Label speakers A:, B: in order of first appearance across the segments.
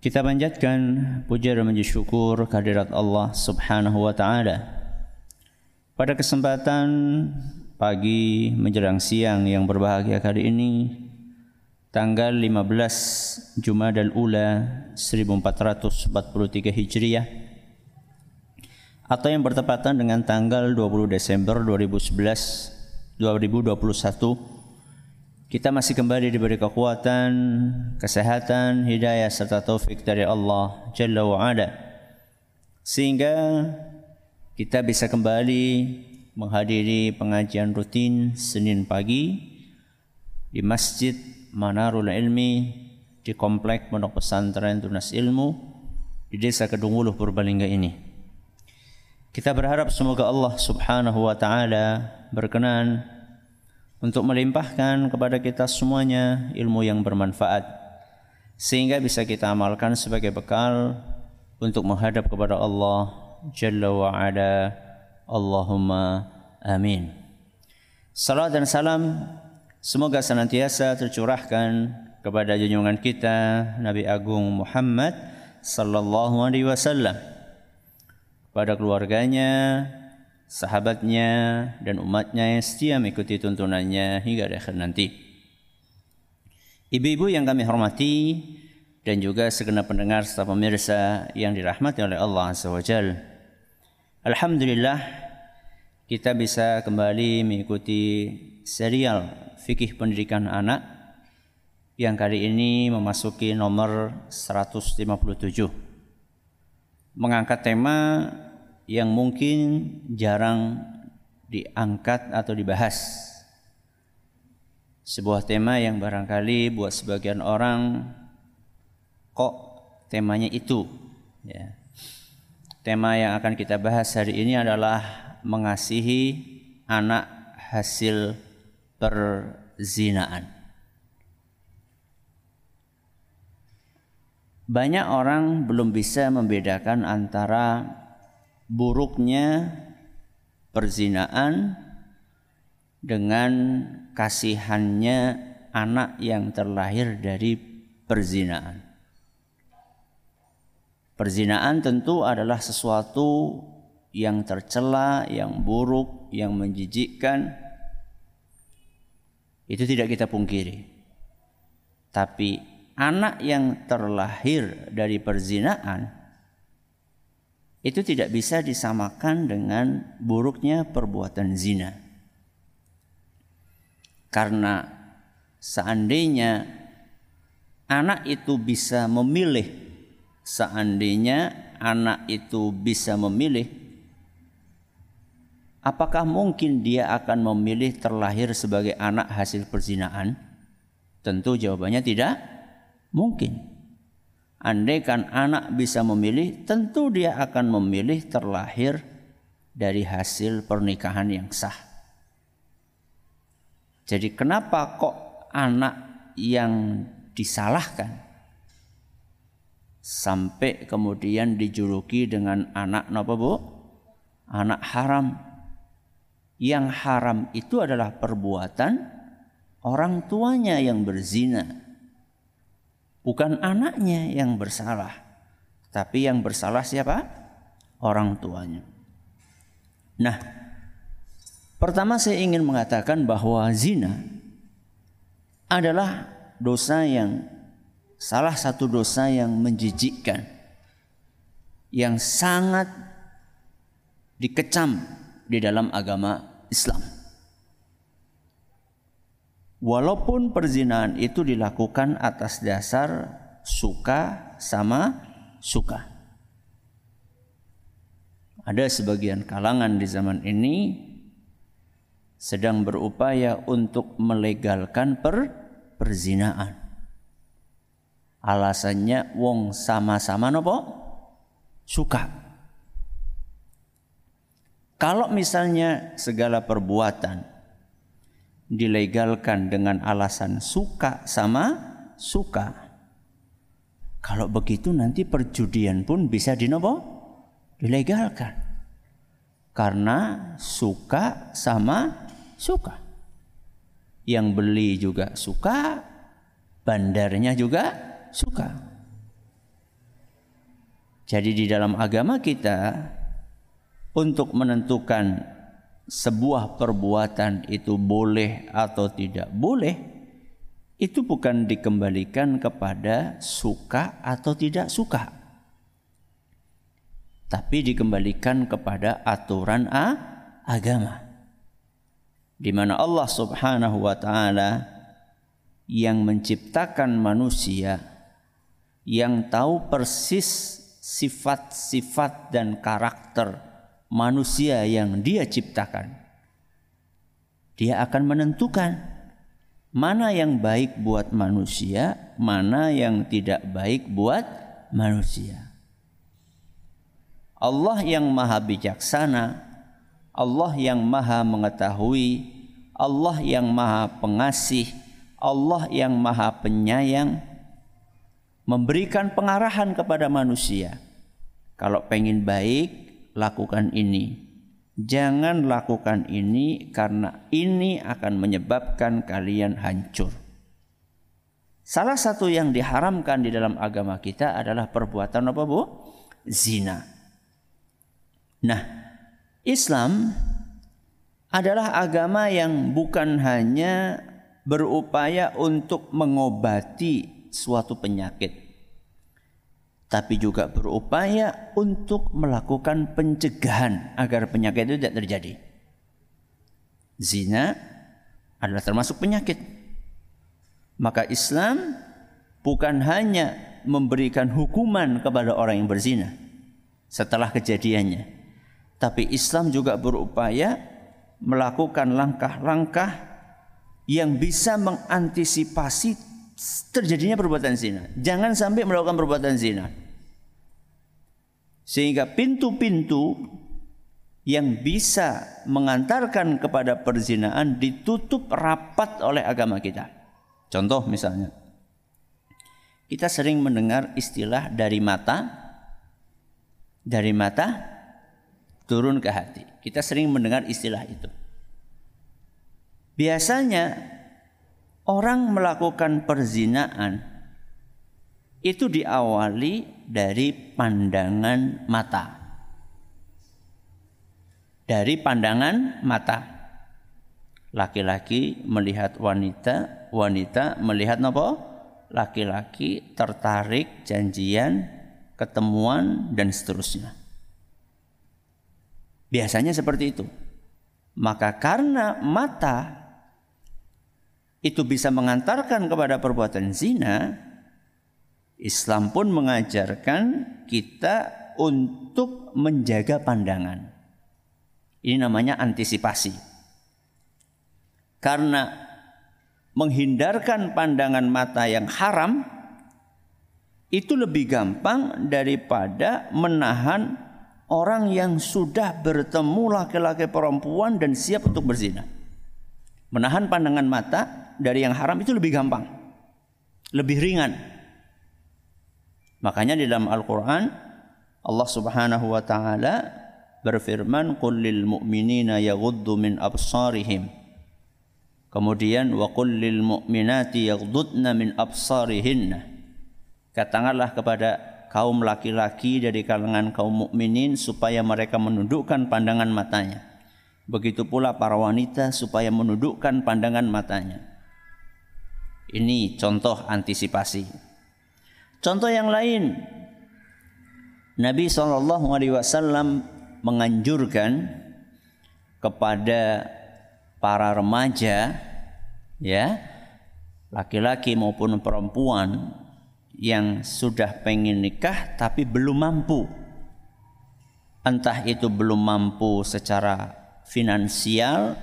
A: Kita panjatkan puja dan puji syukur kehadirat Allah Subhanahu wa taala. Pada kesempatan pagi menjelang siang yang berbahagia kali ini tanggal 15 Jumadal Ula 1443 Hijriah atau yang bertepatan dengan tanggal 20 Desember 2011 2021 kita masih kembali diberi kekuatan, kesehatan, hidayah serta taufik dari Allah Jalla wa. Sehingga kita bisa kembali menghadiri pengajian rutin Senin pagi di Masjid Manarul Ilmi di Komplek Pondok Pesantren Tunas Ilmu di Desa Kedunguluh Purbalingga ini. Kita berharap semoga Allah Subhanahu wa taala berkenan untuk melimpahkan kepada kita semuanya ilmu yang bermanfaat sehingga bisa kita amalkan sebagai bekal untuk menghadap kepada Allah Jalla wa Ala. Allahumma amin. Salam dan salam semoga senantiasa tercurahkan kepada junjungan kita Nabi Agung Muhammad sallallahu alaihi wasallam pada keluarganya, sahabatnya dan umatnya yang setia mengikuti tuntunannya hingga akhir nanti. Ibu-ibu yang kami hormati dan juga segenap pendengar serta pemirsa yang dirahmati oleh Allah SWT. Alhamdulillah kita bisa kembali mengikuti serial fikih pendidikan anak yang kali ini memasuki nomor 157. Mengangkat tema yang mungkin jarang diangkat atau dibahas. Sebuah tema yang barangkali buat sebagian orang kok temanya itu ya. Tema yang akan kita bahas hari ini adalah mengasihi anak hasil perzinaan. Banyak orang belum bisa membedakan antara buruknya perzinaan dengan kasihannya anak yang terlahir dari perzinaan. Perzinaan tentu adalah sesuatu yang tercela, yang buruk, yang menjijikkan. Itu tidak kita pungkiri. Tapi anak yang terlahir dari perzinaan itu tidak bisa disamakan dengan buruknya perbuatan zina. Karena seandainya anak itu bisa memilih, seandainya anak itu bisa memilih, apakah mungkin dia akan memilih terlahir sebagai anak hasil perzinaan? Tentu jawabannya tidak mungkin. Andaikan anak bisa memilih, tentu dia akan memilih terlahir dari hasil pernikahan yang sah. Jadi kenapa kok anak yang disalahkan sampai kemudian dijuluki dengan anak apa bu? Anak haram. Yang haram itu adalah perbuatan orang tuanya yang berzina Bukan anaknya yang bersalah, tapi yang bersalah siapa? Orang tuanya. Nah, pertama saya ingin mengatakan bahwa zina adalah dosa yang salah satu dosa yang menjijikkan yang sangat dikecam di dalam agama Islam. Walaupun perzinahan itu dilakukan atas dasar suka sama suka. Ada sebagian kalangan di zaman ini sedang berupaya untuk melegalkan per perzinaan. Alasannya wong sama-sama nopo suka. Kalau misalnya segala perbuatan dilegalkan dengan alasan suka sama suka. Kalau begitu nanti perjudian pun bisa dinopo dilegalkan. Karena suka sama suka. Yang beli juga suka, bandarnya juga suka. Jadi di dalam agama kita untuk menentukan sebuah perbuatan itu boleh atau tidak boleh itu bukan dikembalikan kepada suka atau tidak suka. Tapi dikembalikan kepada aturan a, agama. Di mana Allah Subhanahu wa taala yang menciptakan manusia yang tahu persis sifat-sifat dan karakter manusia yang dia ciptakan. Dia akan menentukan mana yang baik buat manusia, mana yang tidak baik buat manusia. Allah yang maha bijaksana, Allah yang maha mengetahui, Allah yang maha pengasih, Allah yang maha penyayang, memberikan pengarahan kepada manusia. Kalau pengen baik, lakukan ini. Jangan lakukan ini karena ini akan menyebabkan kalian hancur. Salah satu yang diharamkan di dalam agama kita adalah perbuatan apa Bu? Zina. Nah, Islam adalah agama yang bukan hanya berupaya untuk mengobati suatu penyakit tapi juga berupaya untuk melakukan pencegahan agar penyakit itu tidak terjadi. Zina adalah termasuk penyakit. Maka Islam bukan hanya memberikan hukuman kepada orang yang berzina setelah kejadiannya, tapi Islam juga berupaya melakukan langkah-langkah yang bisa mengantisipasi terjadinya perbuatan zina. Jangan sampai melakukan perbuatan zina. Sehingga pintu-pintu yang bisa mengantarkan kepada perzinaan ditutup rapat oleh agama kita. Contoh misalnya, kita sering mendengar istilah dari mata, dari mata turun ke hati. Kita sering mendengar istilah itu. Biasanya orang melakukan perzinaan itu diawali dari pandangan mata. Dari pandangan mata. Laki-laki melihat wanita, wanita melihat apa? Laki-laki tertarik, janjian, ketemuan dan seterusnya. Biasanya seperti itu. Maka karena mata itu bisa mengantarkan kepada perbuatan zina, Islam pun mengajarkan kita untuk menjaga pandangan. Ini namanya antisipasi. Karena menghindarkan pandangan mata yang haram itu lebih gampang daripada menahan orang yang sudah bertemu laki-laki perempuan dan siap untuk berzina. Menahan pandangan mata dari yang haram itu lebih gampang. Lebih ringan Makanya di dalam Al-Qur'an Allah Subhanahu wa taala berfirman qul lil mu'minina yaghuddu min absarihim Kemudian wa qul lil mu'minati yaghuddna min absarihinna Katakanlah kepada kaum laki-laki dari kalangan kaum mukminin supaya mereka menundukkan pandangan matanya. Begitu pula para wanita supaya menundukkan pandangan matanya. Ini contoh antisipasi. Contoh yang lain, Nabi Shallallahu Alaihi Wasallam menganjurkan kepada para remaja, ya, laki-laki maupun perempuan yang sudah pengen nikah tapi belum mampu, entah itu belum mampu secara finansial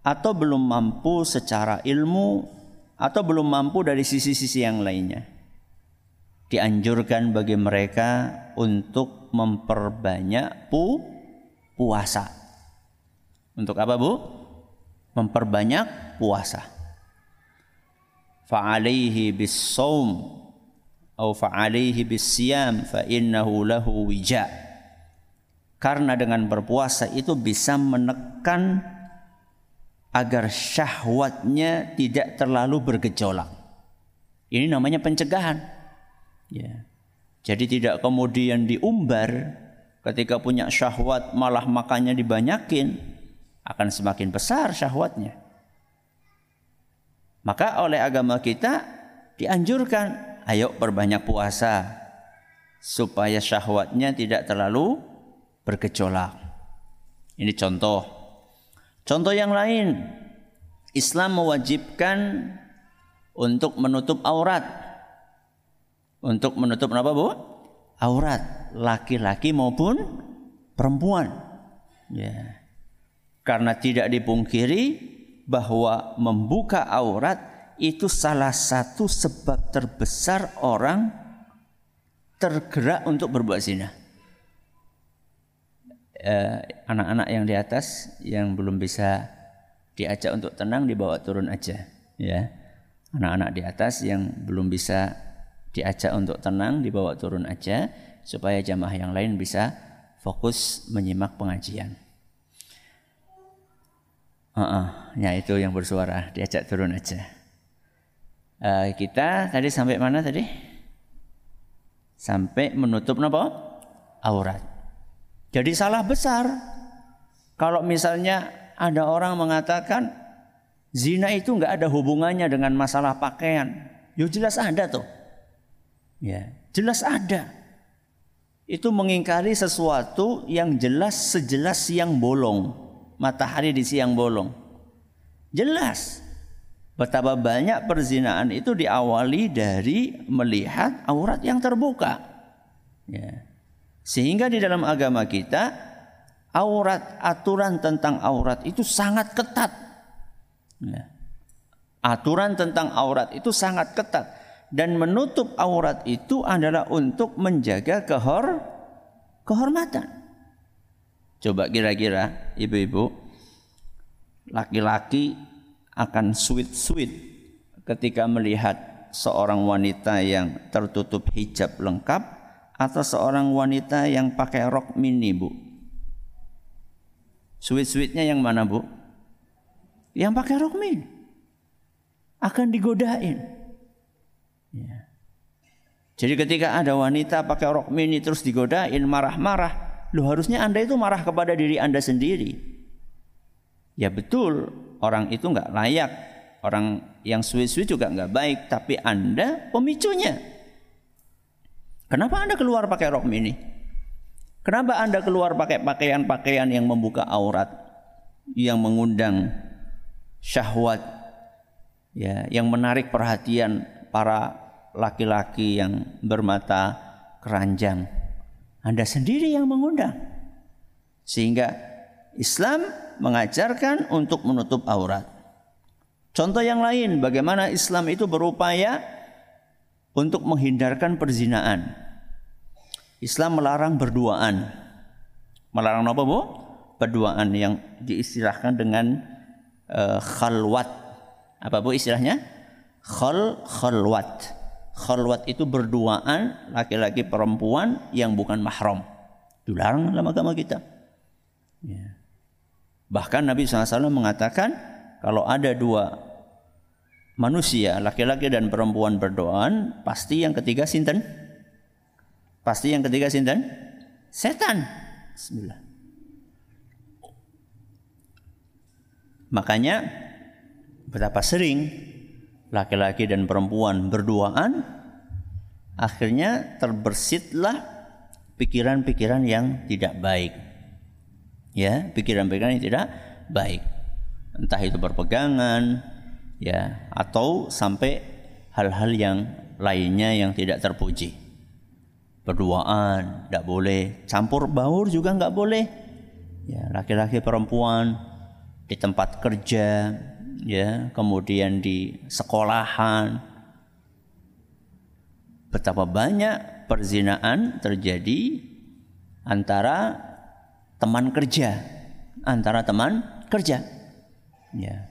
A: atau belum mampu secara ilmu atau belum mampu dari sisi-sisi yang lainnya dianjurkan bagi mereka untuk memperbanyak pu puasa. Untuk apa Bu? Memperbanyak puasa. Fa'alaihi bis-saum atau fa'alaihi bis-siyam fa innahu lahu wija. Karena dengan berpuasa itu bisa menekan agar syahwatnya tidak terlalu bergejolak. Ini namanya pencegahan. Ya. Jadi tidak kemudian diumbar ketika punya syahwat malah makannya dibanyakin akan semakin besar syahwatnya. Maka oleh agama kita dianjurkan ayo perbanyak puasa supaya syahwatnya tidak terlalu bergejolak. Ini contoh. Contoh yang lain, Islam mewajibkan untuk menutup aurat untuk menutup apa bu? Aurat laki-laki maupun perempuan. Ya. Karena tidak dipungkiri bahwa membuka aurat itu salah satu sebab terbesar orang tergerak untuk berbuat zina. Eh, anak-anak yang di atas yang belum bisa diajak untuk tenang dibawa turun aja, ya. Anak-anak di atas yang belum bisa diajak untuk tenang dibawa turun aja supaya jamaah yang lain bisa fokus menyimak pengajian. Uh -uh, ya itu yang bersuara diajak turun aja. Uh, kita tadi sampai mana tadi? Sampai menutup apa? Aurat. Jadi salah besar. Kalau misalnya ada orang mengatakan zina itu nggak ada hubungannya dengan masalah pakaian, yo jelas ada tuh. Ya, jelas ada. Itu mengingkari sesuatu yang jelas sejelas siang bolong. Matahari di siang bolong. Jelas. Betapa banyak perzinaan itu diawali dari melihat aurat yang terbuka. Ya. Sehingga di dalam agama kita aurat aturan tentang aurat itu sangat ketat. Ya. Aturan tentang aurat itu sangat ketat dan menutup aurat itu adalah untuk menjaga kehor kehormatan. Coba kira-kira ibu-ibu laki-laki akan sweet-sweet ketika melihat seorang wanita yang tertutup hijab lengkap atau seorang wanita yang pakai rok mini, Bu. Sweet-sweetnya yang mana, Bu? Yang pakai rok mini. Akan digodain. Ya. Jadi ketika ada wanita pakai rok mini terus digodain marah-marah, lu harusnya anda itu marah kepada diri anda sendiri. Ya betul, orang itu nggak layak, orang yang suwi-suwi juga nggak baik, tapi anda pemicunya. Kenapa anda keluar pakai rok mini? Kenapa anda keluar pakai pakaian-pakaian yang membuka aurat, yang mengundang syahwat, ya, yang menarik perhatian para laki-laki yang bermata keranjang. Anda sendiri yang mengundang. Sehingga Islam mengajarkan untuk menutup aurat. Contoh yang lain, bagaimana Islam itu berupaya untuk menghindarkan perzinaan. Islam melarang berduaan. Melarang apa, Bu? Berduaan yang diistilahkan dengan uh, khalwat. Apa Bu istilahnya? Khal khalwat khalwat itu berduaan laki-laki perempuan yang bukan mahram. Dilarang dalam agama kita. Ya. Bahkan Nabi SAW mengatakan kalau ada dua manusia, laki-laki dan perempuan berduaan, pasti yang ketiga sinten? Pasti yang ketiga sinten? Setan. Bismillah. Makanya betapa sering laki-laki dan perempuan berduaan akhirnya terbersitlah pikiran-pikiran yang tidak baik ya pikiran-pikiran yang tidak baik entah itu berpegangan ya atau sampai hal-hal yang lainnya yang tidak terpuji berduaan tidak boleh campur baur juga nggak boleh ya laki-laki perempuan di tempat kerja ya, kemudian di sekolahan. Betapa banyak perzinaan terjadi antara teman kerja, antara teman kerja. Ya.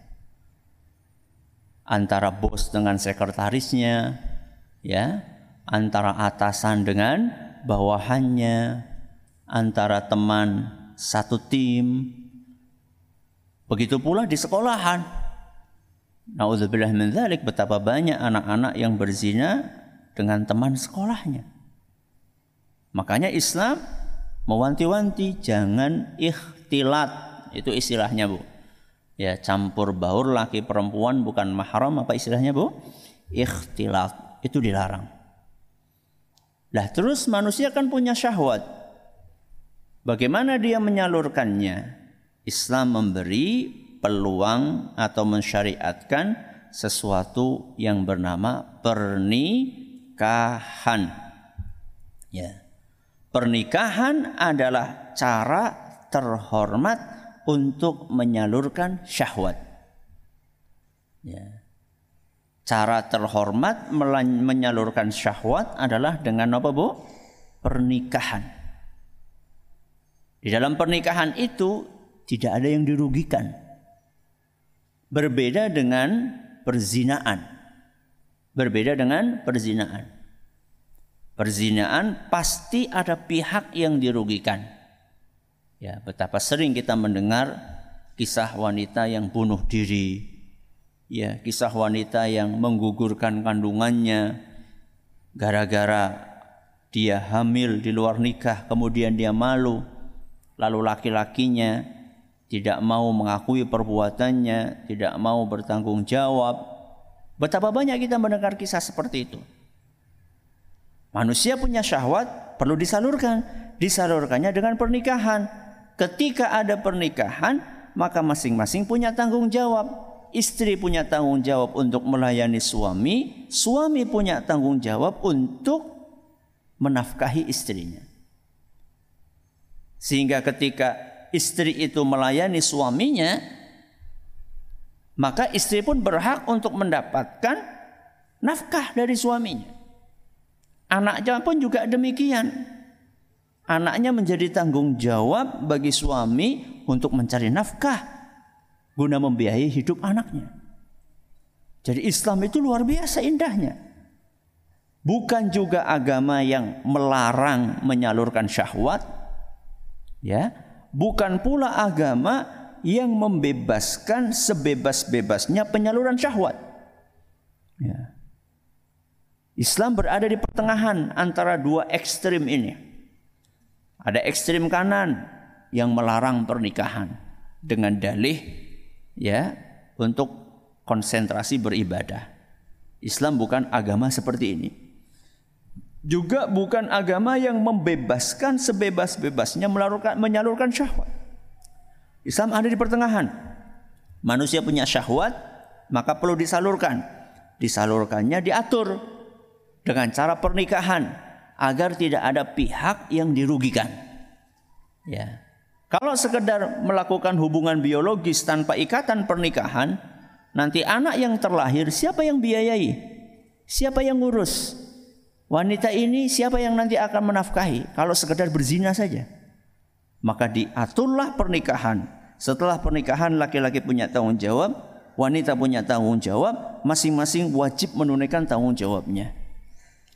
A: Antara bos dengan sekretarisnya, ya, antara atasan dengan bawahannya, antara teman satu tim. Begitu pula di sekolahan. Nauzubillah min dzalik betapa banyak anak-anak yang berzina dengan teman sekolahnya. Makanya Islam mewanti-wanti jangan ikhtilat itu istilahnya Bu. Ya, campur baur laki perempuan bukan mahram apa istilahnya Bu? Ikhtilat itu dilarang. Lah terus manusia kan punya syahwat. Bagaimana dia menyalurkannya? Islam memberi peluang atau mensyariatkan sesuatu yang bernama pernikahan. Ya. Pernikahan adalah cara terhormat untuk menyalurkan syahwat. Ya. Cara terhormat menyalurkan syahwat adalah dengan apa bu? Pernikahan. Di dalam pernikahan itu tidak ada yang dirugikan. Berbeda dengan perzinaan. Berbeda dengan perzinaan. Perzinaan pasti ada pihak yang dirugikan. Ya, betapa sering kita mendengar kisah wanita yang bunuh diri. Ya, kisah wanita yang menggugurkan kandungannya gara-gara dia hamil di luar nikah, kemudian dia malu. Lalu laki-lakinya tidak mau mengakui perbuatannya, tidak mau bertanggung jawab. Betapa banyak kita mendengar kisah seperti itu. Manusia punya syahwat perlu disalurkan. Disalurkannya dengan pernikahan. Ketika ada pernikahan, maka masing-masing punya tanggung jawab. Istri punya tanggung jawab untuk melayani suami, suami punya tanggung jawab untuk menafkahi istrinya. Sehingga ketika istri itu melayani suaminya, maka istri pun berhak untuk mendapatkan nafkah dari suaminya. Anaknya pun juga demikian. Anaknya menjadi tanggung jawab bagi suami untuk mencari nafkah guna membiayai hidup anaknya. Jadi Islam itu luar biasa indahnya. Bukan juga agama yang melarang menyalurkan syahwat. Ya, bukan pula agama yang membebaskan sebebas-bebasnya penyaluran syahwat. Ya. Islam berada di pertengahan antara dua ekstrim ini. Ada ekstrim kanan yang melarang pernikahan dengan dalih ya untuk konsentrasi beribadah. Islam bukan agama seperti ini. Juga bukan agama yang membebaskan sebebas-bebasnya menyalurkan syahwat. Islam ada di pertengahan. Manusia punya syahwat, maka perlu disalurkan. Disalurkannya diatur dengan cara pernikahan agar tidak ada pihak yang dirugikan. Ya. Kalau sekedar melakukan hubungan biologis tanpa ikatan pernikahan, nanti anak yang terlahir siapa yang biayai? Siapa yang ngurus? Wanita ini siapa yang nanti akan menafkahi kalau sekedar berzina saja? Maka diaturlah pernikahan. Setelah pernikahan laki-laki punya tanggung jawab, wanita punya tanggung jawab, masing-masing wajib menunaikan tanggung jawabnya.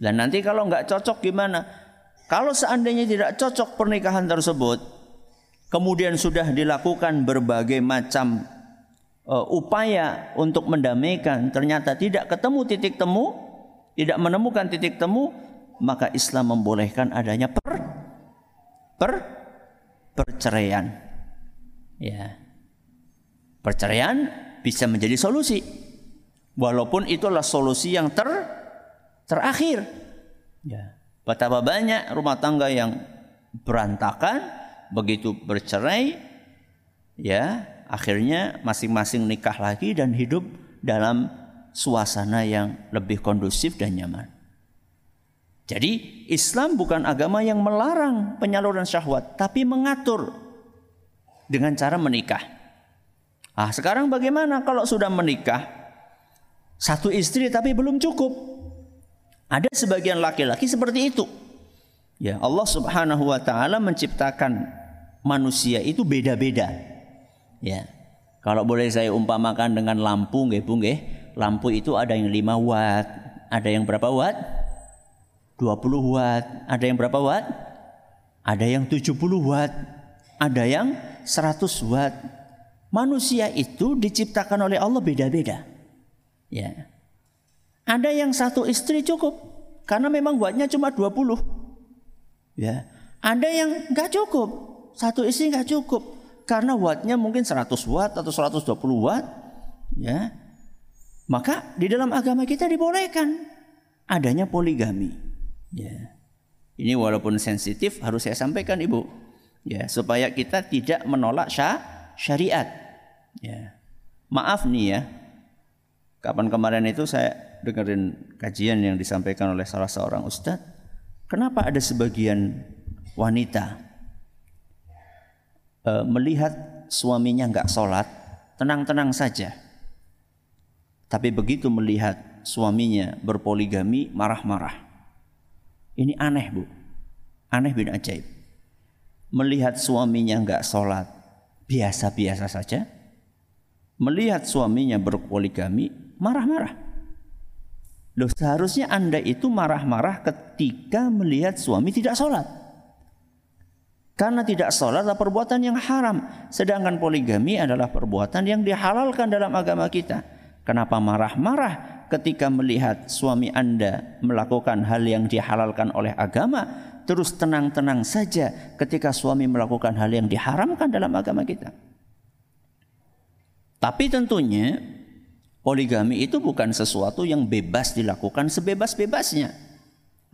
A: Dan nanti kalau nggak cocok gimana? Kalau seandainya tidak cocok pernikahan tersebut, kemudian sudah dilakukan berbagai macam uh, upaya untuk mendamaikan, ternyata tidak ketemu titik temu, tidak menemukan titik temu, maka Islam membolehkan adanya per per perceraian. Ya. Perceraian bisa menjadi solusi. Walaupun itulah solusi yang ter terakhir. Ya. Betapa banyak rumah tangga yang berantakan begitu bercerai ya akhirnya masing-masing nikah lagi dan hidup dalam suasana yang lebih kondusif dan nyaman. Jadi Islam bukan agama yang melarang penyaluran syahwat tapi mengatur dengan cara menikah. Ah, sekarang bagaimana kalau sudah menikah satu istri tapi belum cukup? Ada sebagian laki-laki seperti itu. Ya, Allah Subhanahu wa taala menciptakan manusia itu beda-beda. Ya. Kalau boleh saya umpamakan dengan lampu nggih Bu nggih. Lampu itu ada yang 5 watt, ada yang berapa watt? 20 watt, ada yang berapa watt? Ada yang 70 watt, ada yang 100 watt. Manusia itu diciptakan oleh Allah beda-beda. Ya. Ada yang satu istri cukup karena memang wattnya cuma 20. Ya. Ada yang nggak cukup, satu istri nggak cukup karena wattnya mungkin 100 watt atau 120 watt. Ya. Maka di dalam agama kita dibolehkan adanya poligami. Ya. Ini walaupun sensitif harus saya sampaikan Ibu. Ya, supaya kita tidak menolak syariat. Ya. Maaf nih ya. Kapan kemarin itu saya dengerin kajian yang disampaikan oleh salah seorang ustadz. Kenapa ada sebagian wanita e, melihat suaminya nggak sholat, tenang-tenang saja. Tapi begitu melihat suaminya berpoligami, marah-marah. Ini aneh bu, aneh bin ajaib. Melihat suaminya nggak sholat, biasa-biasa saja. Melihat suaminya berpoligami, marah-marah. Loh seharusnya anda itu marah-marah ketika melihat suami tidak sholat. Karena tidak sholat adalah perbuatan yang haram. Sedangkan poligami adalah perbuatan yang dihalalkan dalam agama kita. Kenapa marah-marah ketika melihat suami anda melakukan hal yang dihalalkan oleh agama. Terus tenang-tenang saja ketika suami melakukan hal yang diharamkan dalam agama kita. Tapi tentunya Poligami itu bukan sesuatu yang bebas dilakukan sebebas-bebasnya.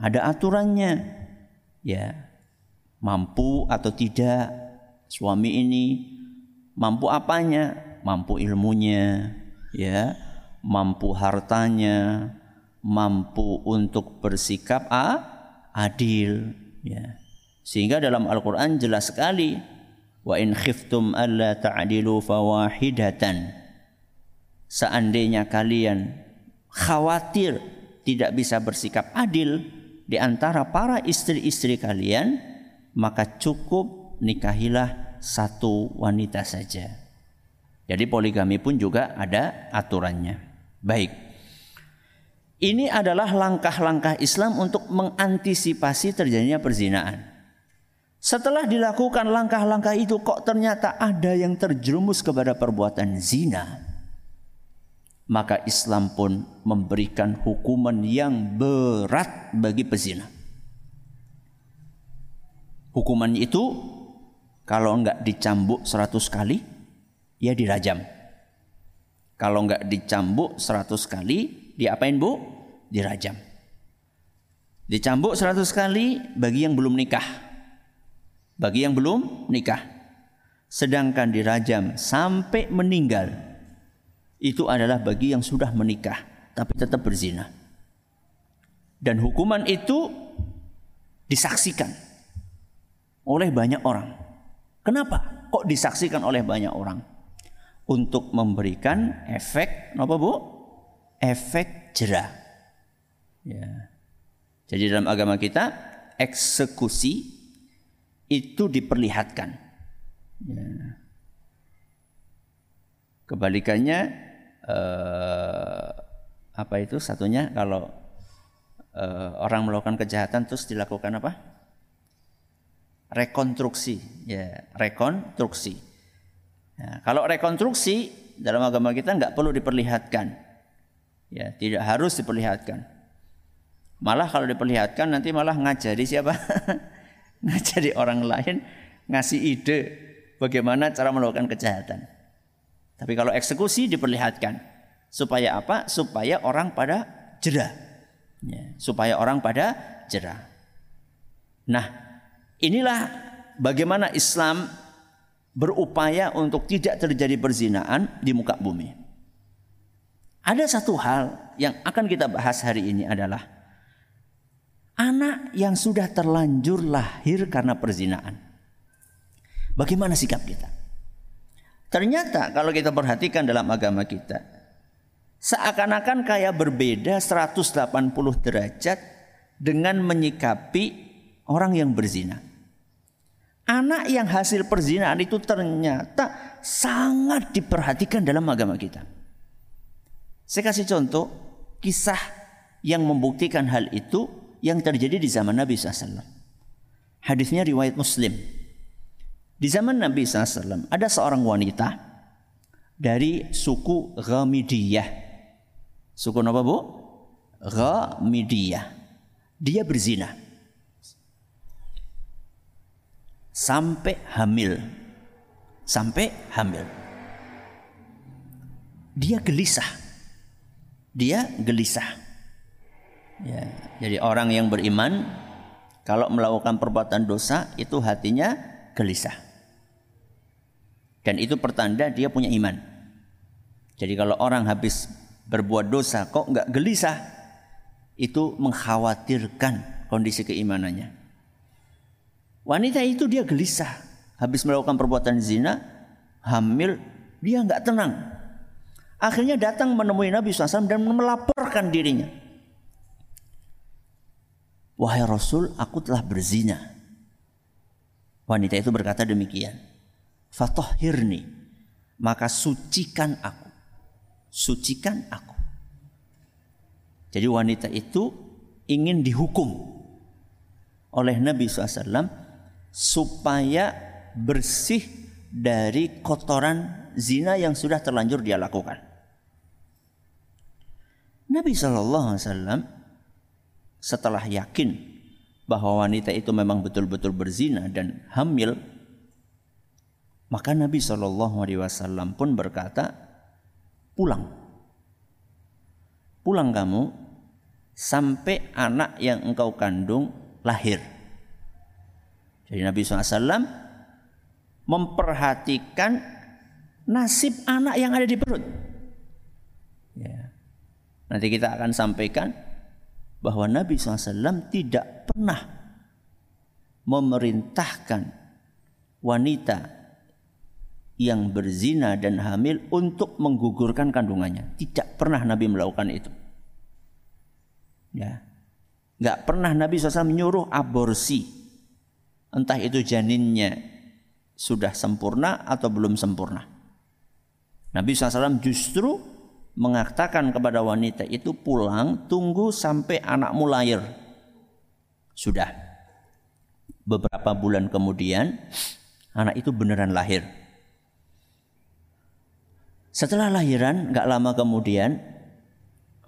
A: Ada aturannya. Ya. Mampu atau tidak suami ini mampu apanya? Mampu ilmunya, ya. Mampu hartanya, mampu untuk bersikap a, adil, ya. Sehingga dalam Al-Qur'an jelas sekali wa in khiftum alla ta'dilu fawahidatan seandainya kalian khawatir tidak bisa bersikap adil di antara para istri-istri kalian, maka cukup nikahilah satu wanita saja. Jadi poligami pun juga ada aturannya. Baik. Ini adalah langkah-langkah Islam untuk mengantisipasi terjadinya perzinaan. Setelah dilakukan langkah-langkah itu kok ternyata ada yang terjerumus kepada perbuatan zina maka Islam pun memberikan hukuman yang berat bagi pezina. Hukuman itu kalau enggak dicambuk seratus kali, ya dirajam. Kalau enggak dicambuk seratus kali, diapain bu? Dirajam. Dicambuk seratus kali bagi yang belum nikah. Bagi yang belum nikah. Sedangkan dirajam sampai meninggal itu adalah bagi yang sudah menikah tapi tetap berzina. Dan hukuman itu disaksikan oleh banyak orang. Kenapa? Kok disaksikan oleh banyak orang? Untuk memberikan efek apa Bu? Efek jerah. Ya. Jadi dalam agama kita eksekusi itu diperlihatkan. Ya. Kebalikannya uh, apa itu satunya kalau uh, orang melakukan kejahatan terus dilakukan apa? Rekonstruksi, ya rekonstruksi. Ya, kalau rekonstruksi dalam agama kita nggak perlu diperlihatkan, ya tidak harus diperlihatkan. Malah kalau diperlihatkan nanti malah ngajari siapa? ngajari orang lain ngasih ide bagaimana cara melakukan kejahatan. Tapi kalau eksekusi diperlihatkan supaya apa? Supaya orang pada jerah. Ya, supaya orang pada jerah. Nah, inilah bagaimana Islam berupaya untuk tidak terjadi perzinaan di muka bumi. Ada satu hal yang akan kita bahas hari ini adalah anak yang sudah terlanjur lahir karena perzinaan. Bagaimana sikap kita? Ternyata kalau kita perhatikan dalam agama kita, seakan-akan kayak berbeda 180 derajat dengan menyikapi orang yang berzina. Anak yang hasil perzinaan itu ternyata sangat diperhatikan dalam agama kita. Saya kasih contoh kisah yang membuktikan hal itu yang terjadi di zaman Nabi SAW. Hadisnya riwayat Muslim. Di zaman Nabi SAW ada seorang wanita dari suku Ghamidiyah. Suku apa bu? Ghamidiyah. Dia berzina. Sampai hamil. Sampai hamil. Dia gelisah dia gelisah. Ya, jadi orang yang beriman kalau melakukan perbuatan dosa itu hatinya gelisah. Dan itu pertanda dia punya iman. Jadi kalau orang habis berbuat dosa kok nggak gelisah, itu mengkhawatirkan kondisi keimanannya. Wanita itu dia gelisah, habis melakukan perbuatan zina, hamil, dia nggak tenang. Akhirnya datang menemui Nabi SAW dan melaporkan dirinya. Wahai Rasul, aku telah berzina. Wanita itu berkata demikian. Fatohirni, maka sucikan aku. Sucikan aku. Jadi wanita itu ingin dihukum oleh Nabi SAW supaya bersih dari kotoran zina yang sudah terlanjur dia lakukan. Nabi Wasallam setelah yakin bahwa wanita itu memang betul-betul berzina dan hamil, maka Nabi Shallallahu Alaihi Wasallam pun berkata, pulang, pulang kamu sampai anak yang engkau kandung lahir. Jadi Nabi SAW memperhatikan nasib anak yang ada di perut. Ya. Nanti kita akan sampaikan bahwa Nabi SAW tidak pernah memerintahkan wanita yang berzina dan hamil untuk menggugurkan kandungannya. Tidak pernah Nabi melakukan itu. Ya. Gak pernah Nabi SAW menyuruh aborsi. Entah itu janinnya sudah sempurna atau belum sempurna. Nabi SAW justru mengatakan kepada wanita itu pulang tunggu sampai anakmu lahir. Sudah. Beberapa bulan kemudian anak itu beneran lahir. Setelah lahiran nggak lama kemudian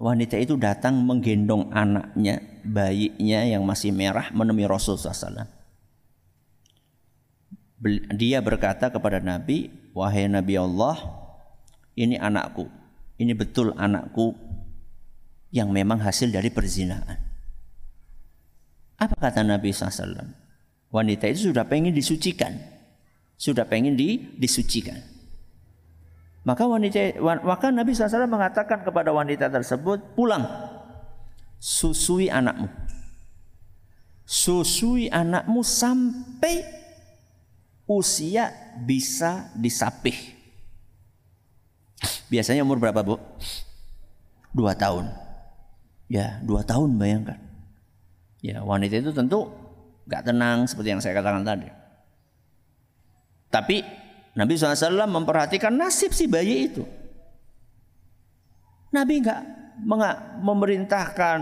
A: wanita itu datang menggendong anaknya, bayinya yang masih merah menemui Rasul SAW. Dia berkata kepada Nabi, wahai Nabi Allah, ini anakku ini betul anakku yang memang hasil dari perzinaan. Apa kata Nabi SAW? Wanita itu sudah pengen disucikan. Sudah pengen di, disucikan. Maka wanita maka Nabi SAW mengatakan kepada wanita tersebut, pulang, susui anakmu. Susui anakmu sampai usia bisa disapih. Biasanya umur berapa bu? Dua tahun. Ya dua tahun bayangkan. Ya wanita itu tentu gak tenang seperti yang saya katakan tadi. Tapi Nabi SAW memperhatikan nasib si bayi itu. Nabi nggak memerintahkan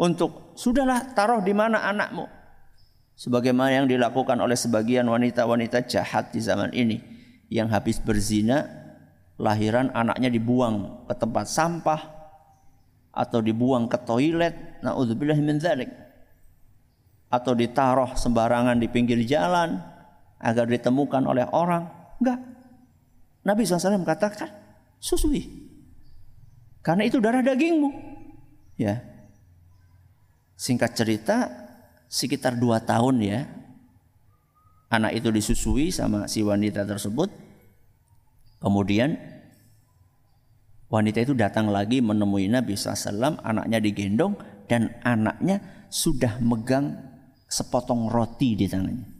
A: untuk sudahlah taruh di mana anakmu. Sebagaimana yang dilakukan oleh sebagian wanita-wanita jahat di zaman ini yang habis berzina lahiran anaknya dibuang ke tempat sampah atau dibuang ke toilet naudzubillah min dzalik atau ditaruh sembarangan di pinggir jalan agar ditemukan oleh orang. Enggak. Nabi SAW katakan susui. Karena itu darah dagingmu. Ya. Singkat cerita sekitar dua tahun ya anak itu disusui sama si wanita tersebut. Kemudian wanita itu datang lagi menemui Nabi SAW, anaknya digendong dan anaknya sudah megang sepotong roti di tangannya.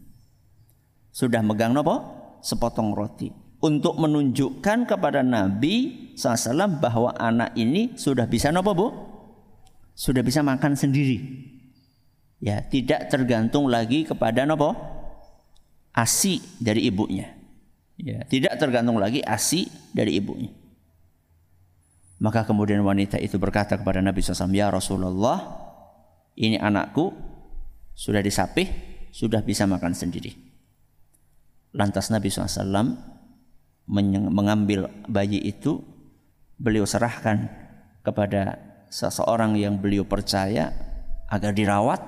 A: Sudah megang apa? Sepotong roti. Untuk menunjukkan kepada Nabi SAW bahwa anak ini sudah bisa apa bu? Sudah bisa makan sendiri. Ya, tidak tergantung lagi kepada apa? Asi dari ibunya. Ya, tidak tergantung lagi ASI dari ibunya. Maka kemudian wanita itu berkata kepada Nabi SAW, Ya Rasulullah, ini anakku, sudah disapih, sudah bisa makan sendiri. Lantas Nabi SAW mengambil bayi itu, beliau serahkan kepada seseorang yang beliau percaya agar dirawat.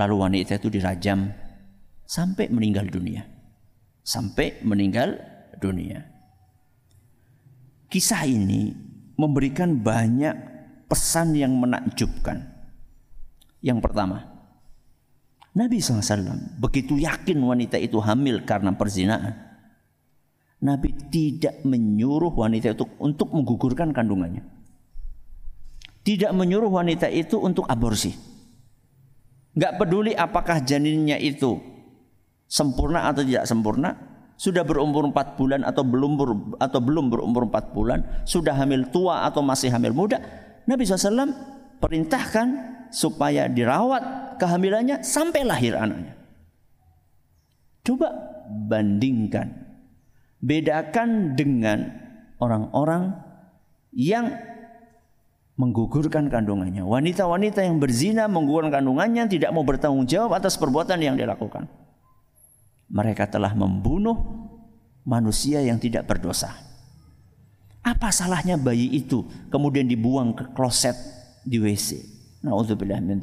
A: Lalu wanita itu dirajam sampai meninggal dunia sampai meninggal dunia. Kisah ini memberikan banyak pesan yang menakjubkan. Yang pertama, Nabi SAW begitu yakin wanita itu hamil karena perzinaan. Nabi tidak menyuruh wanita itu untuk menggugurkan kandungannya. Tidak menyuruh wanita itu untuk aborsi. Gak peduli apakah janinnya itu sempurna atau tidak sempurna, sudah berumur empat bulan atau belum ber, atau belum berumur empat bulan, sudah hamil tua atau masih hamil muda, Nabi SAW perintahkan supaya dirawat kehamilannya sampai lahir anaknya. Coba bandingkan, bedakan dengan orang-orang yang menggugurkan kandungannya. Wanita-wanita yang berzina menggugurkan kandungannya tidak mau bertanggung jawab atas perbuatan yang dilakukan mereka telah membunuh manusia yang tidak berdosa. Apa salahnya bayi itu kemudian dibuang ke kloset di WC? Nauzubillah min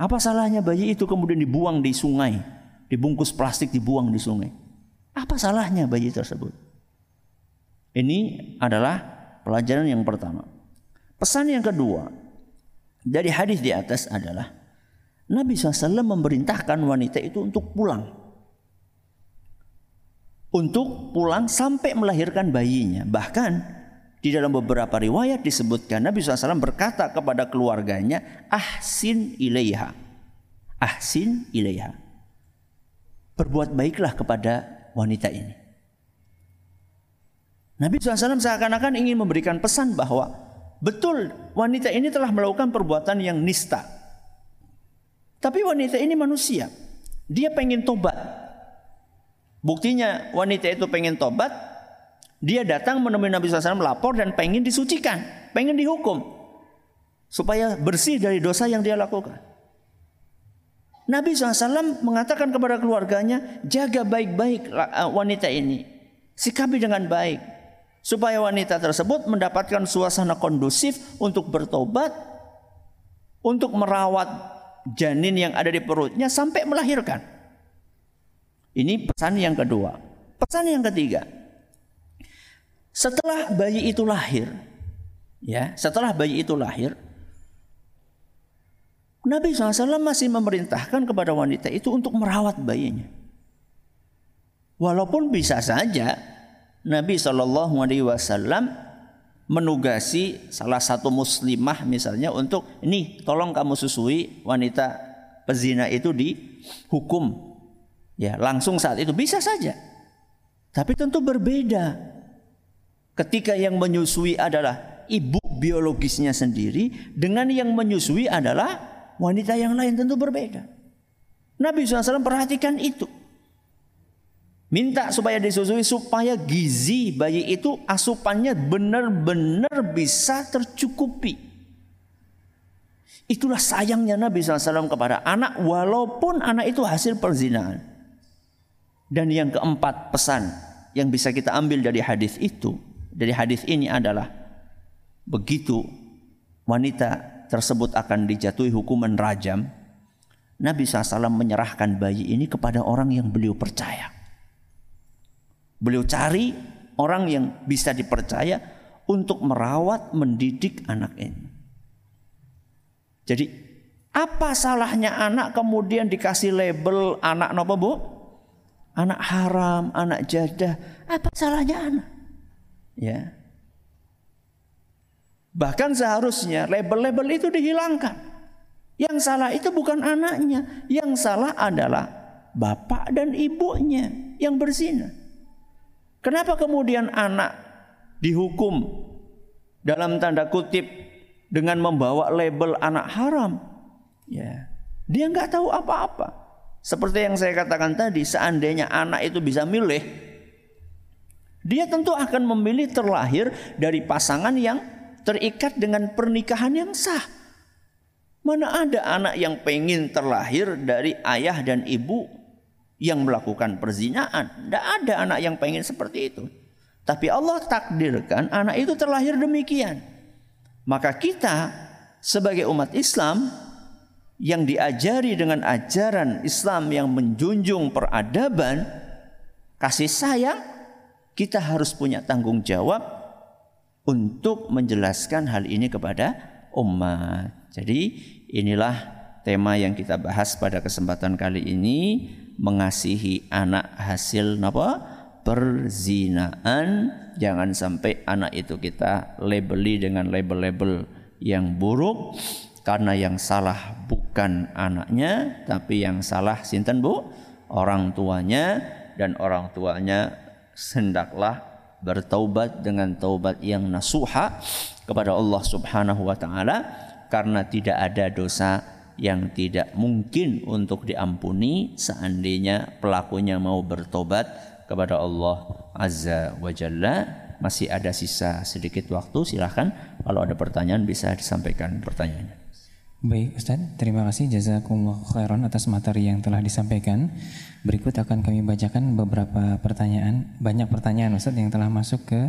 A: Apa salahnya bayi itu kemudian dibuang di sungai, dibungkus plastik dibuang di sungai? Apa salahnya bayi tersebut? Ini adalah pelajaran yang pertama. Pesan yang kedua dari hadis di atas adalah Nabi SAW memerintahkan wanita itu untuk pulang. Untuk pulang sampai melahirkan bayinya. Bahkan di dalam beberapa riwayat disebutkan Nabi SAW berkata kepada keluarganya, Ahsin ilaiha. Ahsin ilaiha. Berbuat baiklah kepada wanita ini. Nabi SAW seakan-akan ingin memberikan pesan bahwa betul wanita ini telah melakukan perbuatan yang nista tapi wanita ini manusia. Dia pengen tobat. Buktinya wanita itu pengen tobat. Dia datang menemui Nabi SAW melapor dan pengen disucikan. Pengen dihukum. Supaya bersih dari dosa yang dia lakukan. Nabi SAW mengatakan kepada keluarganya, jaga baik-baik uh, wanita ini. Sikapi dengan baik. Supaya wanita tersebut mendapatkan suasana kondusif untuk bertobat. Untuk merawat janin yang ada di perutnya sampai melahirkan. Ini pesan yang kedua. Pesan yang ketiga. Setelah bayi itu lahir, ya, setelah bayi itu lahir, Nabi SAW masih memerintahkan kepada wanita itu untuk merawat bayinya. Walaupun bisa saja Nabi Shallallahu Alaihi Wasallam menugasi salah satu muslimah misalnya untuk ini tolong kamu susui wanita pezina itu dihukum. Ya langsung saat itu bisa saja. Tapi tentu berbeda ketika yang menyusui adalah ibu biologisnya sendiri dengan yang menyusui adalah wanita yang lain tentu berbeda Nabi SAW perhatikan itu Minta supaya disusui supaya gizi bayi itu asupannya benar-benar bisa tercukupi. Itulah sayangnya Nabi SAW kepada anak walaupun anak itu hasil perzinahan. Dan yang keempat pesan yang bisa kita ambil dari hadis itu, dari hadis ini adalah begitu wanita tersebut akan dijatuhi hukuman rajam, Nabi SAW menyerahkan bayi ini kepada orang yang beliau percaya. Beliau cari orang yang bisa dipercaya untuk merawat, mendidik anak ini. Jadi apa salahnya anak kemudian dikasih label anak nopo bu? Anak haram, anak jadah. Apa salahnya anak? Ya. Bahkan seharusnya label-label itu dihilangkan. Yang salah itu bukan anaknya, yang salah adalah bapak dan ibunya yang berzina. Kenapa kemudian anak dihukum dalam tanda kutip dengan membawa label anak haram? Ya, dia nggak tahu apa-apa. Seperti yang saya katakan tadi, seandainya anak itu bisa milih, dia tentu akan memilih terlahir dari pasangan yang terikat dengan pernikahan yang sah. Mana ada anak yang pengen terlahir dari ayah dan ibu yang melakukan perzinaan? Tidak ada anak yang pengen seperti itu. Tapi Allah takdirkan anak itu terlahir demikian. Maka kita sebagai umat Islam yang diajari dengan ajaran Islam yang menjunjung peradaban, kasih sayang, kita harus punya tanggung jawab untuk menjelaskan hal ini kepada umat. Jadi inilah tema yang kita bahas pada kesempatan kali ini mengasihi anak hasil apa? perzinaan jangan sampai anak itu kita labeli dengan label-label yang buruk karena yang salah bukan anaknya tapi yang salah sinten Bu orang tuanya dan orang tuanya hendaklah bertaubat dengan taubat yang nasuha kepada Allah Subhanahu wa taala karena tidak ada dosa yang tidak mungkin untuk diampuni seandainya pelakunya mau bertobat kepada Allah Azza wa Jalla. Masih ada sisa sedikit waktu silahkan. Kalau ada pertanyaan bisa disampaikan pertanyaannya
B: Baik Ustaz, terima kasih jazakumullah khairan atas materi yang telah disampaikan. Berikut akan kami bacakan beberapa pertanyaan, banyak pertanyaan Ustaz yang telah masuk ke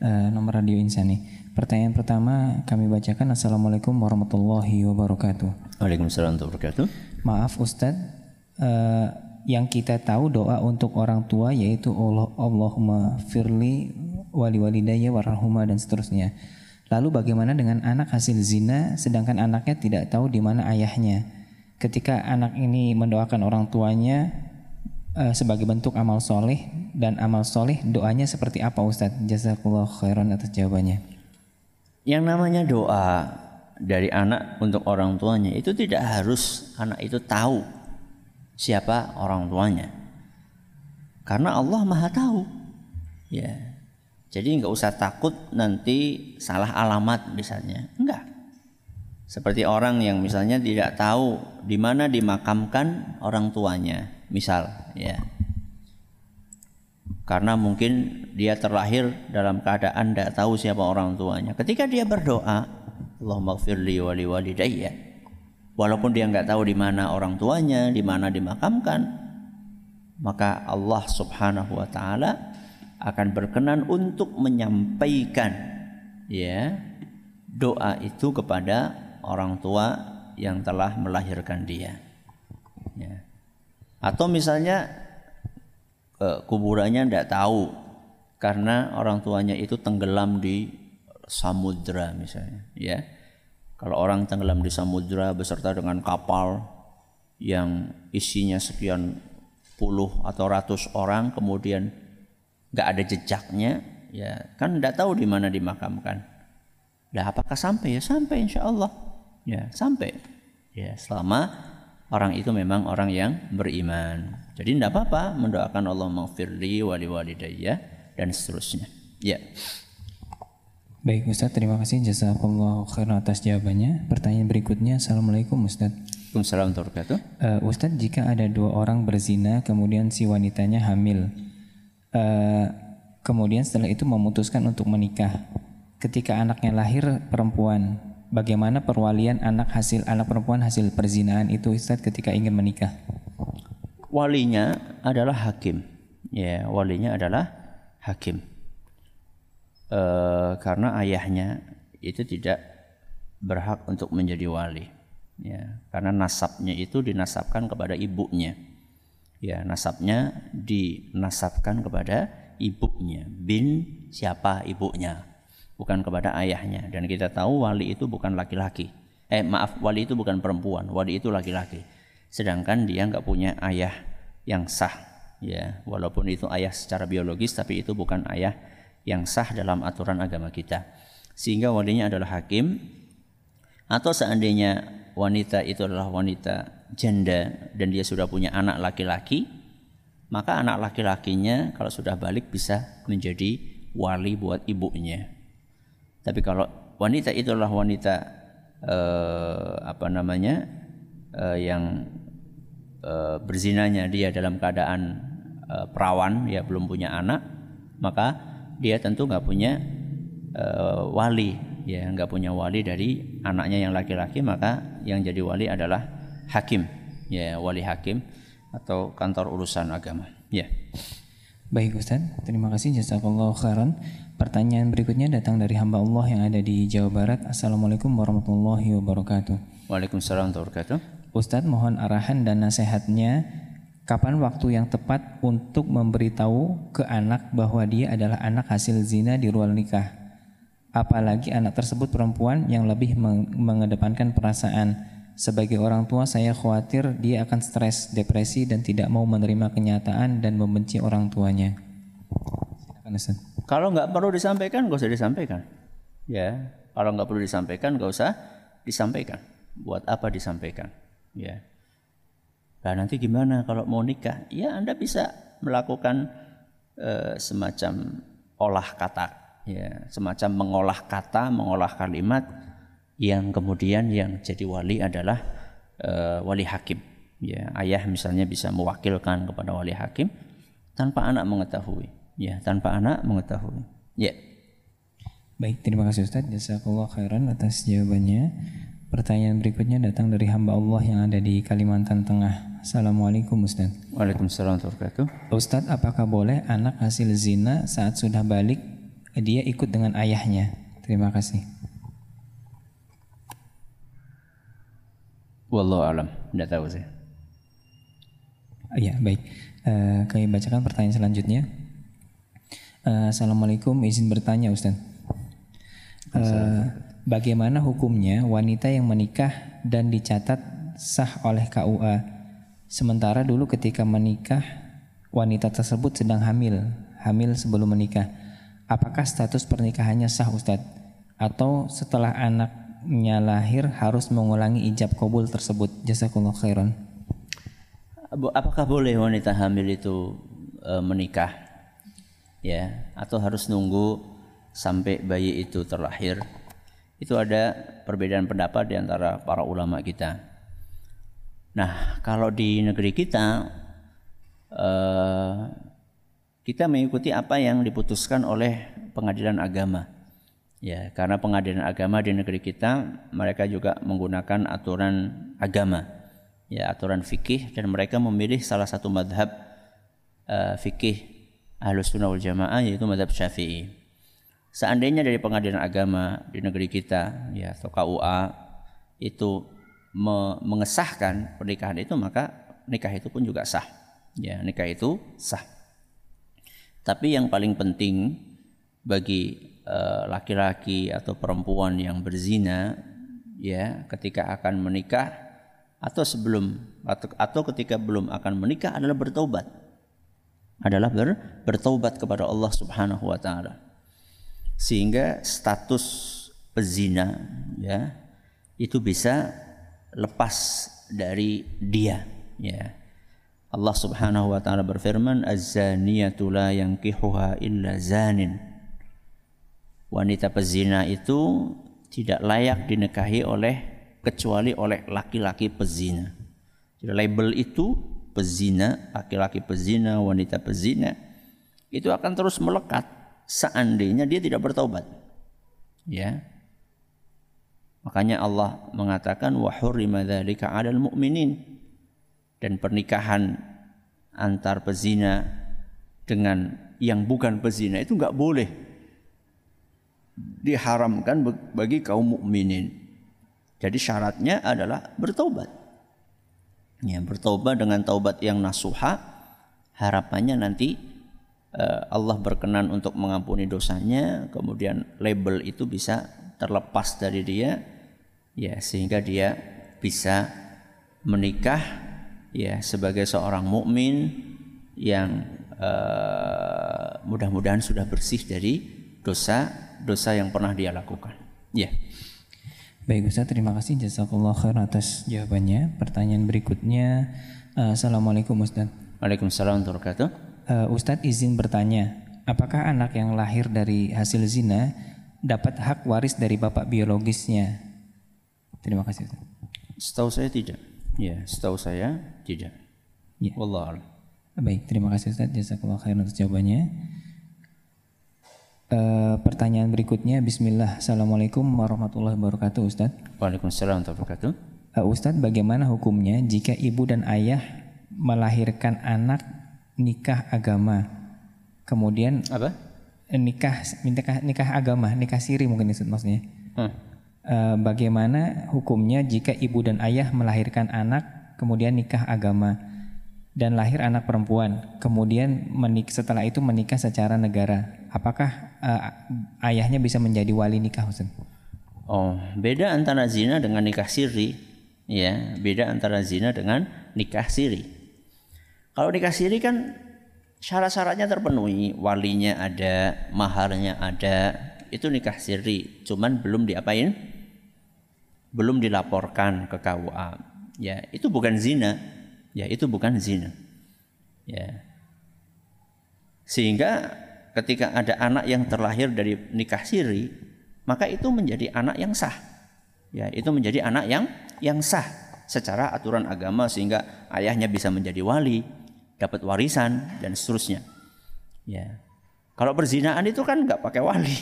B: uh, nomor radio Insani. Pertanyaan pertama kami bacakan Assalamualaikum warahmatullahi wabarakatuh.
A: Waalaikumsalam warahmatullahi wabarakatuh.
B: Maaf Ustaz, uh, yang kita tahu doa untuk orang tua yaitu Allah Allahumma firli wali walidayya warahumah dan seterusnya. Lalu bagaimana dengan anak hasil zina sedangkan anaknya tidak tahu di mana ayahnya? Ketika anak ini mendoakan orang tuanya uh, sebagai bentuk amal soleh dan amal soleh doanya seperti apa Ustadz? Jazakallah khairan atas jawabannya.
A: Yang namanya doa dari anak untuk orang tuanya itu tidak harus anak itu tahu siapa orang tuanya. Karena Allah Maha tahu. Ya. Jadi nggak usah takut nanti salah alamat misalnya. Enggak. Seperti orang yang misalnya tidak tahu di mana dimakamkan orang tuanya, misal ya. Karena mungkin dia terlahir dalam keadaan tidak tahu siapa orang tuanya. Ketika dia berdoa, Allahumma gfirli wali walidayya. Walaupun dia nggak tahu di mana orang tuanya, di mana dimakamkan, maka Allah Subhanahu wa taala akan berkenan untuk menyampaikan ya doa itu kepada orang tua yang telah melahirkan dia. Ya. Atau misalnya ke kuburannya tidak tahu karena orang tuanya itu tenggelam di samudra misalnya, ya. Kalau orang tenggelam di samudra beserta dengan kapal yang isinya sekian puluh atau ratus orang kemudian nggak ada jejaknya, ya kan tidak tahu di mana dimakamkan. Nah, apakah sampai ya sampai insya Allah, ya sampai. Ya selama orang itu memang orang yang beriman. Jadi tidak apa-apa mendoakan Allah maghfirli wali walidayya dan seterusnya. Ya.
B: Baik Ustaz, terima kasih jazakallah khairan atas jawabannya. Pertanyaan berikutnya, Assalamualaikum Ustaz.
A: Waalaikumsalam warahmatullahi
B: uh, Ustaz, jika ada dua orang berzina, kemudian si wanitanya hamil, uh, kemudian setelah itu memutuskan untuk menikah. Ketika anaknya lahir perempuan, bagaimana perwalian anak hasil anak perempuan hasil perzinaan itu Ustaz ketika ingin menikah?
A: Walinya adalah hakim. Ya, walinya adalah hakim. Uh, karena ayahnya itu tidak berhak untuk menjadi wali. Ya, karena nasabnya itu dinasabkan kepada ibunya ya nasabnya dinasabkan kepada ibunya. Bin siapa ibunya? Bukan kepada ayahnya. Dan kita tahu wali itu bukan laki-laki. Eh maaf wali itu bukan perempuan. Wali itu laki-laki. Sedangkan dia nggak punya ayah yang sah. Ya walaupun itu ayah secara biologis tapi itu bukan ayah yang sah dalam aturan agama kita. Sehingga walinya adalah hakim. Atau seandainya wanita itu adalah wanita janda dan dia sudah punya anak laki-laki, maka anak laki-lakinya kalau sudah balik bisa menjadi wali buat ibunya. Tapi kalau wanita itu adalah wanita eh, apa namanya eh, yang e, berzinanya dia dalam keadaan e, perawan ya belum punya anak maka dia tentu nggak punya e, wali ya nggak punya wali dari anaknya yang laki-laki maka yang jadi wali adalah hakim ya wali hakim atau kantor urusan agama ya
B: Baik Ustaz, terima kasih jazakallahu khairan. Pertanyaan berikutnya datang dari hamba Allah yang ada di Jawa Barat. Assalamualaikum warahmatullahi wabarakatuh.
A: Waalaikumsalam warahmatullahi wabarakatuh.
B: Ustadz mohon arahan dan nasihatnya kapan waktu yang tepat untuk memberitahu ke anak bahwa dia adalah anak hasil zina di ruang nikah. Apalagi anak tersebut perempuan yang lebih mengedepankan perasaan sebagai orang tua saya khawatir dia akan stres, depresi dan tidak mau menerima kenyataan dan membenci orang tuanya.
A: Kalau nggak perlu disampaikan, nggak usah disampaikan. Ya, kalau nggak perlu disampaikan, nggak usah disampaikan. Buat apa disampaikan? Ya. Nah nanti gimana kalau mau nikah? Ya Anda bisa melakukan uh, semacam olah kata, ya, semacam mengolah kata, mengolah kalimat yang kemudian yang jadi wali adalah uh, wali hakim. Ya, ayah misalnya bisa mewakilkan kepada wali hakim tanpa anak mengetahui. Ya, tanpa anak mengetahui. Ya.
B: Baik, terima kasih Ustaz. Jazakallah khairan atas jawabannya. Pertanyaan berikutnya datang dari hamba Allah yang ada di Kalimantan Tengah. Assalamualaikum Ustaz.
A: Waalaikumsalam warahmatullahi
B: Ustaz, apakah boleh anak hasil zina saat sudah balik dia ikut dengan ayahnya? Terima kasih.
A: Wallahu alam, tidak tahu sih.
B: Iya, baik. Uh, kami bacakan pertanyaan selanjutnya. Uh, Assalamualaikum, izin bertanya Ustaz. Uh, bagaimana hukumnya wanita yang menikah dan dicatat sah oleh KUA sementara dulu ketika menikah wanita tersebut sedang hamil, hamil sebelum menikah. Apakah status pernikahannya sah Ustadz? Atau setelah anak nya lahir harus mengulangi ijab kabul tersebut. Jazakumullah khairan.
A: Apakah boleh wanita hamil itu e, menikah? Ya, atau harus nunggu sampai bayi itu terlahir? Itu ada perbedaan pendapat di antara para ulama kita. Nah, kalau di negeri kita e, kita mengikuti apa yang diputuskan oleh pengadilan agama. Ya, karena pengadilan agama di negeri kita mereka juga menggunakan aturan agama. Ya, aturan fikih dan mereka memilih salah satu madhab uh, fikih Ahlus Sunnah wal Jamaah yaitu madhab Syafi'i. Seandainya dari pengadilan agama di negeri kita ya atau KUA itu me mengesahkan pernikahan itu maka nikah itu pun juga sah. Ya, nikah itu sah. Tapi yang paling penting bagi laki-laki atau perempuan yang berzina ya ketika akan menikah atau sebelum atau, atau ketika belum akan menikah adalah bertobat adalah ber, bertobat kepada Allah Subhanahu wa taala. Sehingga status pezina ya itu bisa lepas dari dia ya. Allah Subhanahu wa taala berfirman az-zaniyatu la yankihuha illa zanin wanita pezina itu tidak layak dinikahi oleh kecuali oleh laki-laki pezina. Jadi label itu pezina, laki-laki pezina, wanita pezina itu akan terus melekat seandainya dia tidak bertobat. Ya. Makanya Allah mengatakan wa hurrima dzalika 'alal mu'minin dan pernikahan antar pezina dengan yang bukan pezina itu enggak boleh diharamkan bagi kaum mukminin. Jadi syaratnya adalah bertobat. Ya, bertobat dengan taubat yang nasuha, harapannya nanti uh, Allah berkenan untuk mengampuni dosanya, kemudian label itu bisa terlepas dari dia, ya sehingga dia bisa menikah ya sebagai seorang mukmin yang uh, mudah-mudahan sudah bersih dari dosa dosa yang pernah dia lakukan. Ya. Yeah.
B: Baik Ustaz, terima kasih jazakallah khair atas jawabannya. Pertanyaan berikutnya, uh, Assalamualaikum Ustaz.
A: Waalaikumsalam warahmatullahi
B: uh, Ustaz izin bertanya, apakah anak yang lahir dari hasil zina dapat hak waris dari bapak biologisnya? Terima kasih Ustaz.
A: Setahu saya tidak. Ya, setahu saya tidak.
B: Ya.
A: Wallah.
B: Baik, terima kasih Ustaz. Jazakallah khairan atas jawabannya. Uh, pertanyaan berikutnya Bismillah. Assalamualaikum warahmatullahi wabarakatuh Ustaz
A: Waalaikumsalam warahmatullahi wabarakatuh.
B: Uh, Ustaz bagaimana hukumnya jika ibu dan ayah melahirkan anak nikah agama? Kemudian
A: apa?
B: nikah nikah nikah agama nikah siri mungkin Ustaz maksudnya. Hmm. uh, bagaimana hukumnya jika ibu dan ayah melahirkan anak kemudian nikah agama dan lahir anak perempuan, kemudian menik setelah itu menikah secara negara, apakah uh, ayahnya bisa menjadi wali nikah, Ustaz?
A: Oh, beda antara zina dengan nikah siri, ya, beda antara zina dengan nikah siri. Kalau nikah siri kan syarat-syaratnya terpenuhi, walinya ada, maharnya ada, itu nikah siri, cuman belum diapain? Belum dilaporkan ke KUA. Ya, itu bukan zina, ya itu bukan zina. Ya. Sehingga ketika ada anak yang terlahir dari nikah siri, maka itu menjadi anak yang sah. Ya, itu menjadi anak yang yang sah secara aturan agama sehingga ayahnya bisa menjadi wali, dapat warisan dan seterusnya. Ya. Kalau perzinaan itu kan nggak pakai wali.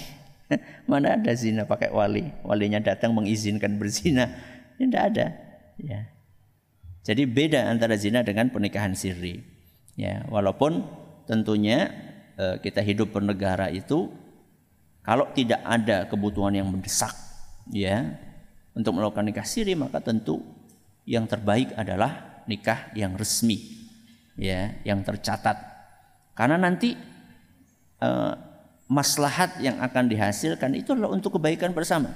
A: Mana ada zina pakai wali? Walinya datang mengizinkan berzina. Ini tidak ada. Ya. Jadi beda antara zina dengan pernikahan siri. Ya, walaupun tentunya kita hidup bernegara itu kalau tidak ada kebutuhan yang mendesak ya untuk melakukan nikah siri maka tentu yang terbaik adalah nikah yang resmi ya yang tercatat. Karena nanti eh, maslahat yang akan dihasilkan itu adalah untuk kebaikan bersama.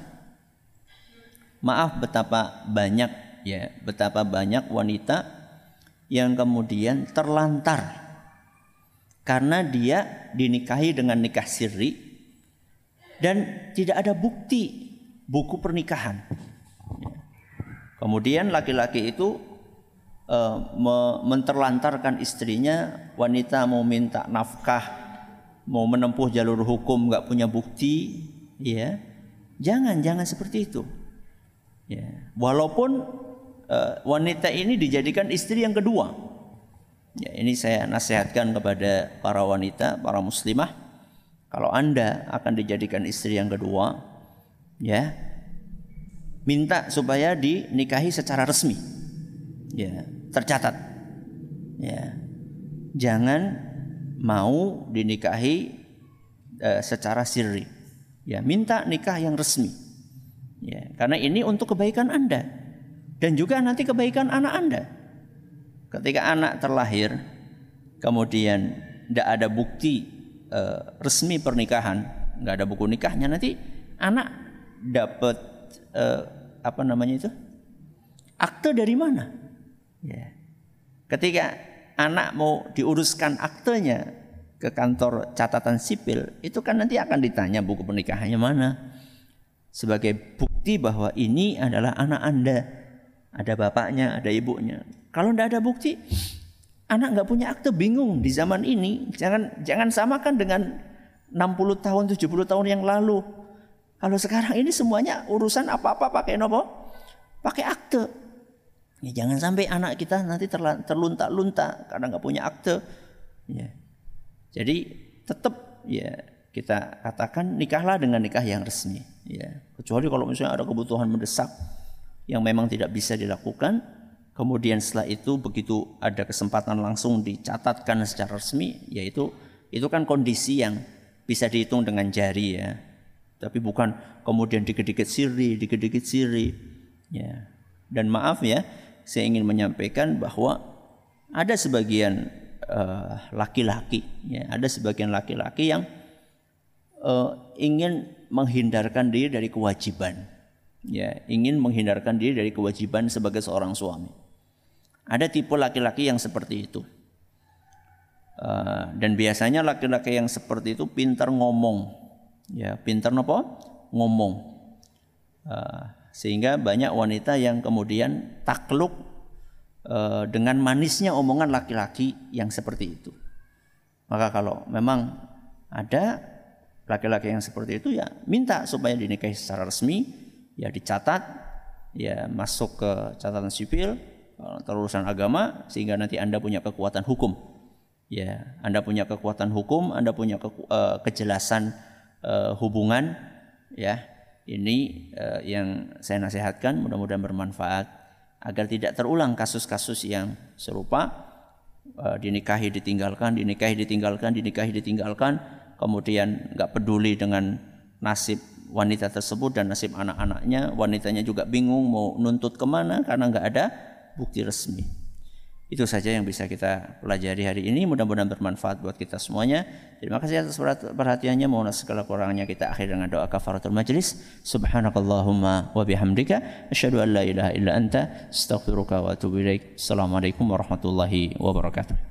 A: Maaf betapa banyak ya betapa banyak wanita yang kemudian terlantar karena dia dinikahi dengan nikah siri dan tidak ada bukti buku pernikahan. Kemudian laki-laki itu uh, menterlantarkan istrinya, wanita mau minta nafkah, mau menempuh jalur hukum nggak punya bukti, ya jangan jangan seperti itu. Ya. Walaupun uh, wanita ini dijadikan istri yang kedua. Ya, ini saya nasihatkan kepada para wanita, para muslimah, kalau Anda akan dijadikan istri yang kedua, ya, minta supaya dinikahi secara resmi. Ya, tercatat. Ya. Jangan mau dinikahi uh, secara sirri. Ya, minta nikah yang resmi. Ya, karena ini untuk kebaikan Anda dan juga nanti kebaikan anak Anda. Ketika anak terlahir, kemudian tidak ada bukti e, resmi pernikahan, nggak ada buku nikahnya, nanti anak dapat e, apa namanya itu akte dari mana? Ya. Ketika anak mau diuruskan aktenya ke kantor catatan sipil, itu kan nanti akan ditanya buku pernikahannya mana sebagai bukti bahwa ini adalah anak anda ada bapaknya, ada ibunya. Kalau tidak ada bukti, anak nggak punya akte bingung di zaman ini. Jangan jangan samakan dengan 60 tahun, 70 tahun yang lalu. Kalau sekarang ini semuanya urusan apa-apa pakai nopo? Pakai akte. Ya, jangan sampai anak kita nanti terlunta-lunta karena nggak punya akte. Ya. Jadi tetap ya kita katakan nikahlah dengan nikah yang resmi. Ya. Kecuali kalau misalnya ada kebutuhan mendesak yang memang tidak bisa dilakukan. Kemudian setelah itu begitu ada kesempatan langsung dicatatkan secara resmi, yaitu itu kan kondisi yang bisa dihitung dengan jari ya. Tapi bukan kemudian dikit-dikit siri, dikit-dikit siri. Ya. Dan maaf ya, saya ingin menyampaikan bahwa ada sebagian uh, laki-laki, ya, ada sebagian laki-laki yang uh, ingin menghindarkan diri dari kewajiban ya ingin menghindarkan diri dari kewajiban sebagai seorang suami. Ada tipe laki-laki yang seperti itu. Uh, dan biasanya laki-laki yang seperti itu pintar ngomong, ya pintar apa? Ngomong. Uh, sehingga banyak wanita yang kemudian takluk uh, dengan manisnya omongan laki-laki yang seperti itu. Maka kalau memang ada laki-laki yang seperti itu ya minta supaya dinikahi secara resmi ya dicatat, ya masuk ke catatan sipil, terurusan agama sehingga nanti Anda punya kekuatan hukum. Ya, Anda punya kekuatan hukum, Anda punya ke, uh, kejelasan uh, hubungan ya. Ini uh, yang saya nasihatkan mudah-mudahan bermanfaat agar tidak terulang kasus-kasus yang serupa uh, dinikahi ditinggalkan, dinikahi ditinggalkan, dinikahi ditinggalkan, kemudian nggak peduli dengan nasib wanita tersebut dan nasib anak-anaknya, wanitanya juga bingung mau nuntut ke mana karena nggak ada bukti resmi. Itu saja yang bisa kita pelajari hari ini. Mudah-mudahan bermanfaat buat kita semuanya. Terima kasih atas perhatiannya. Mohon segala kurangnya kita akhir dengan doa kafaratul majlis. Subhanakallahumma wa bihamdika asyhadu an la ilaha illa anta astaghfiruka wa atubu ilaik. Assalamualaikum warahmatullahi wabarakatuh.